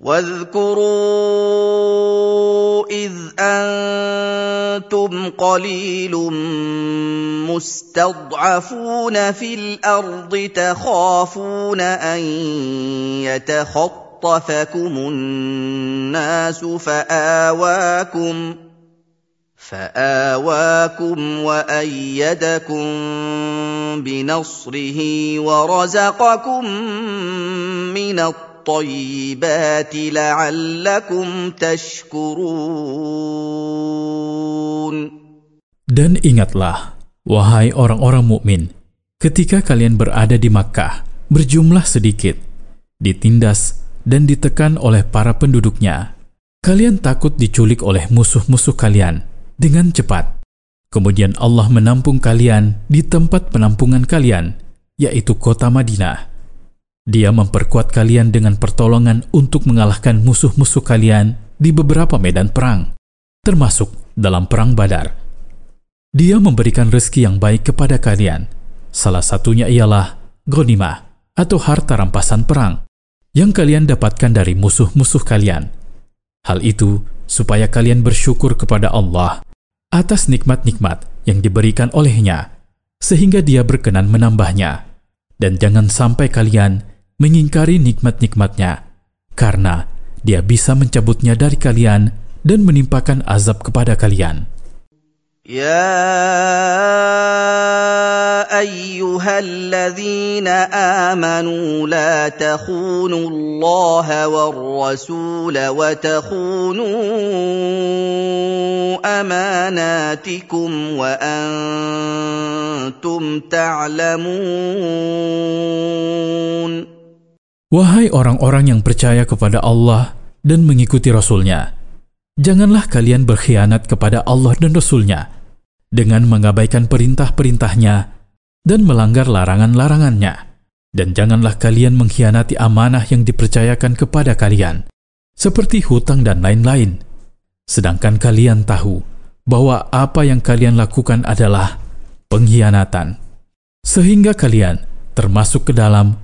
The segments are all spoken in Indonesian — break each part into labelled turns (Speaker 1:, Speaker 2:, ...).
Speaker 1: واذكروا إذ أنتم قليل مستضعفون في الأرض تخافون أن يتخطفكم الناس فآواكم فآواكم وأيدكم بنصره ورزقكم من الطيبات لعلكم تشكرون
Speaker 2: Dan ingatlah, wahai orang-orang mukmin, ketika kalian berada di Makkah, berjumlah sedikit, ditindas dan ditekan oleh para penduduknya. Kalian takut diculik oleh musuh-musuh kalian dengan cepat. Kemudian Allah menampung kalian di tempat penampungan kalian, yaitu kota Madinah. Dia memperkuat kalian dengan pertolongan untuk mengalahkan musuh-musuh kalian di beberapa medan perang, termasuk dalam Perang Badar. Dia memberikan rezeki yang baik kepada kalian. Salah satunya ialah ghanimah atau harta rampasan perang yang kalian dapatkan dari musuh-musuh kalian. Hal itu supaya kalian bersyukur kepada Allah atas nikmat-nikmat yang diberikan olehnya, sehingga dia berkenan menambahnya. Dan jangan sampai kalian mengingkari nikmat-nikmatnya, karena dia bisa mencabutnya dari kalian dan menimpakan azab kepada kalian.
Speaker 1: يا ايها الذين امنوا لا تخونوا الله والرسول وتخونوا اماناتكم وانتم تعلمون
Speaker 2: Wahai orang-orang yang percaya kepada Allah dan mengikuti Rasul-Nya, janganlah kalian berkhianat kepada Allah dan Rasul-Nya dengan mengabaikan perintah-perintahnya dan melanggar larangan-larangannya. Dan janganlah kalian mengkhianati amanah yang dipercayakan kepada kalian, seperti hutang dan lain-lain. Sedangkan kalian tahu bahwa apa yang kalian lakukan adalah pengkhianatan. Sehingga kalian termasuk ke dalam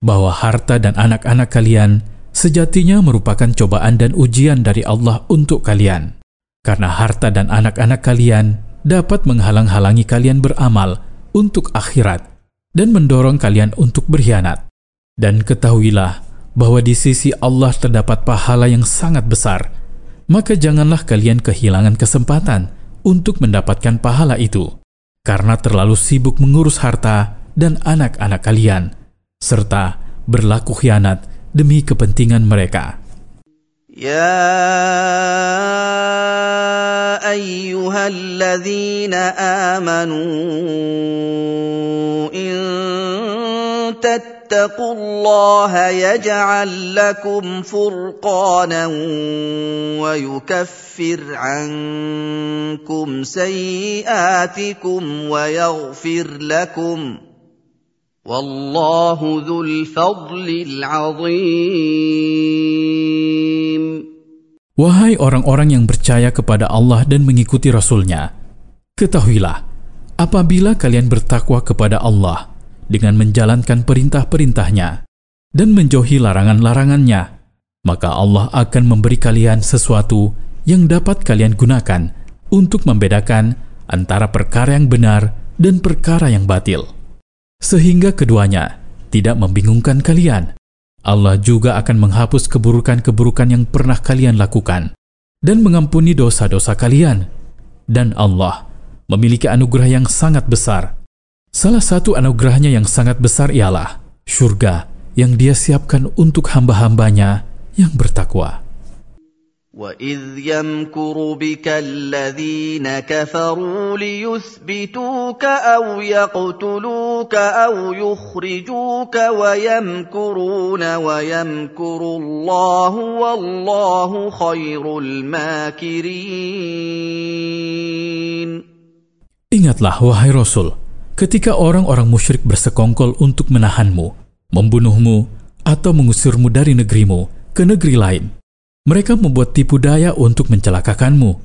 Speaker 2: bahwa harta dan anak-anak kalian sejatinya merupakan cobaan dan ujian dari Allah untuk kalian. Karena harta dan anak-anak kalian dapat menghalang-halangi kalian beramal untuk akhirat dan mendorong kalian untuk berkhianat. Dan ketahuilah bahwa di sisi Allah terdapat pahala yang sangat besar. Maka janganlah kalian kehilangan kesempatan untuk mendapatkan pahala itu karena terlalu sibuk mengurus harta dan anak-anak kalian, serta berlaku khianat demi kepentingan mereka.
Speaker 1: يا ايها الذين امنوا ان تتقوا الله يجعل لكم فرقانا ويكفر عنكم سيئاتكم ويغفر لكم والله ذو الفضل العظيم
Speaker 2: Wahai orang-orang yang percaya kepada Allah dan mengikuti Rasul-Nya, ketahuilah, apabila kalian bertakwa kepada Allah dengan menjalankan perintah-perintahnya dan menjauhi larangan-larangannya, maka Allah akan memberi kalian sesuatu yang dapat kalian gunakan untuk membedakan antara perkara yang benar dan perkara yang batil. Sehingga keduanya tidak membingungkan kalian. Allah juga akan menghapus keburukan-keburukan yang pernah kalian lakukan dan mengampuni dosa-dosa kalian. Dan Allah memiliki anugerah yang sangat besar. Salah satu anugerahnya yang sangat besar ialah surga yang dia siapkan untuk hamba-hambanya yang bertakwa.
Speaker 1: واذ يمكر بك الذين كفروا ليثبتوك او يقتلوك او يخرجوك ويمكرون ويمكر الله والله خير الماكرين
Speaker 2: Ingatlah, wahai Rasul, ketika orang-orang musyrik bersekongkol untuk menahanmu, membunuhmu, atau mengusirmu dari negerimu ke negeri lain. Mereka membuat tipu daya untuk mencelakakanmu,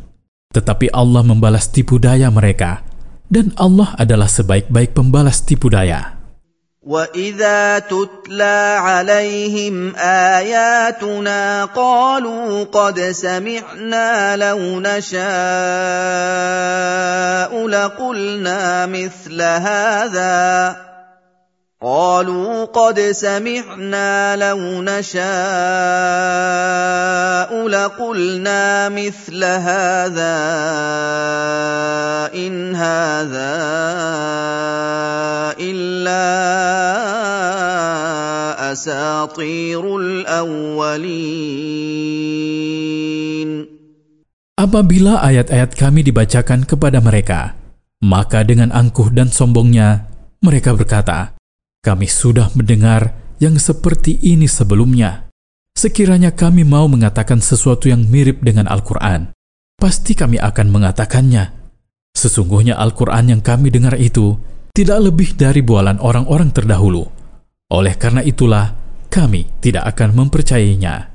Speaker 2: tetapi Allah membalas tipu daya mereka, dan Allah adalah sebaik-baik pembalas tipu daya.
Speaker 1: واذا تتلى عليهم اياتنا قالوا قد سمعنا لو نشاء لقلنا مثل هذا قالوا قد سمعنا لو نشاء لقلنا مثل هذا ان هذا الا اساطير الاولين
Speaker 2: Apabila ayat-ayat kami dibacakan kepada mereka, maka dengan angkuh dan sombongnya mereka berkata, kami sudah mendengar yang seperti ini sebelumnya. Sekiranya kami mau mengatakan sesuatu yang mirip dengan Al-Quran, pasti kami akan mengatakannya. Sesungguhnya Al-Quran yang kami dengar itu tidak lebih dari bualan orang-orang terdahulu. Oleh karena itulah, kami tidak akan mempercayainya.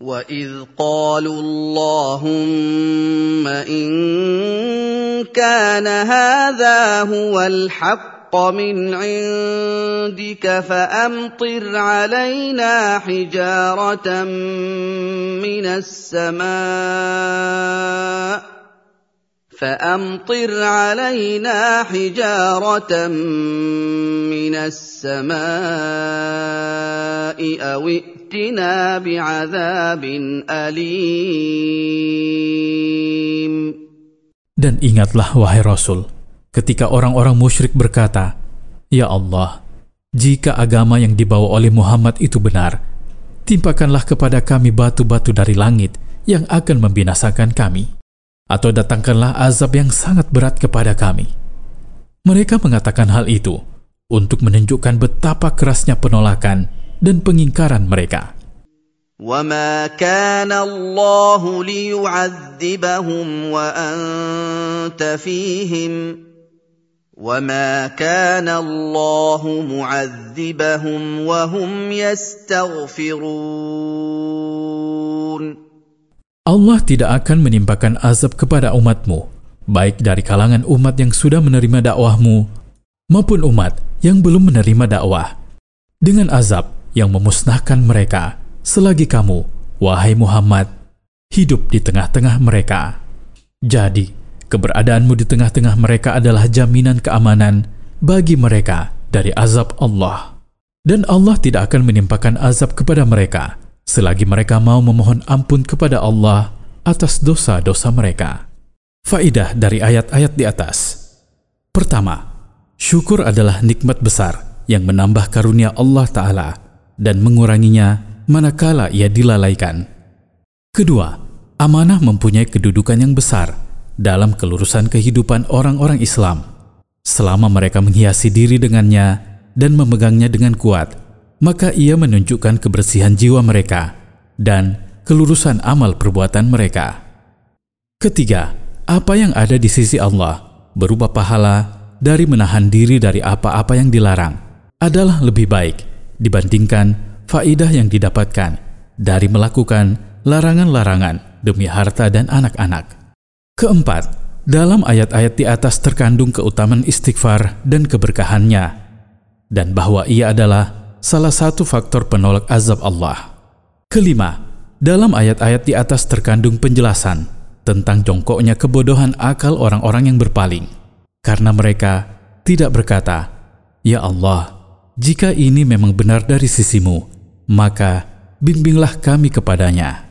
Speaker 1: وَإِذْ قَالُوا اللَّهُمَّ إِن كَانَ هَذَا هُوَ الْحَقُّ من عندك فامطر علينا حجاره من السماء فامطر علينا حجاره من السماء أو ائتنا بعذاب اليم
Speaker 2: Dan ingatlah wahai Rasul, ketika orang-orang musyrik berkata, "Ya Allah, jika agama yang dibawa oleh Muhammad itu benar, timpakanlah kepada kami batu-batu dari langit yang akan membinasakan kami, atau datangkanlah azab yang sangat berat kepada kami." Mereka mengatakan hal itu untuk menunjukkan betapa kerasnya penolakan dan pengingkaran mereka.
Speaker 1: وما كان الله ليعذبهم وانت فيهم وما كان الله معذبهم وهم يستغفرون
Speaker 2: Allah tidak akan menimpakan azab kepada umatmu, baik dari kalangan umat yang sudah menerima dakwahmu maupun umat yang belum menerima dakwah, dengan azab yang memusnahkan mereka selagi kamu, wahai Muhammad, hidup di tengah-tengah mereka. Jadi, keberadaanmu di tengah-tengah mereka adalah jaminan keamanan bagi mereka dari azab Allah. Dan Allah tidak akan menimpakan azab kepada mereka selagi mereka mau memohon ampun kepada Allah atas dosa-dosa mereka. Faidah dari ayat-ayat di atas. Pertama, syukur adalah nikmat besar yang menambah karunia Allah Ta'ala dan menguranginya manakala ia dilalaikan. Kedua, amanah mempunyai kedudukan yang besar dalam kelurusan kehidupan orang-orang Islam. Selama mereka menghiasi diri dengannya dan memegangnya dengan kuat, maka ia menunjukkan kebersihan jiwa mereka dan kelurusan amal perbuatan mereka. Ketiga, apa yang ada di sisi Allah berupa pahala dari menahan diri dari apa-apa yang dilarang adalah lebih baik dibandingkan faidah yang didapatkan dari melakukan larangan-larangan demi harta dan anak-anak. Keempat, dalam ayat-ayat di atas terkandung keutamaan istighfar dan keberkahannya, dan bahwa ia adalah salah satu faktor penolak azab Allah. Kelima, dalam ayat-ayat di atas terkandung penjelasan tentang jongkoknya kebodohan akal orang-orang yang berpaling, karena mereka tidak berkata, "Ya Allah, jika ini memang benar dari sisimu, maka bimbinglah kami kepadanya.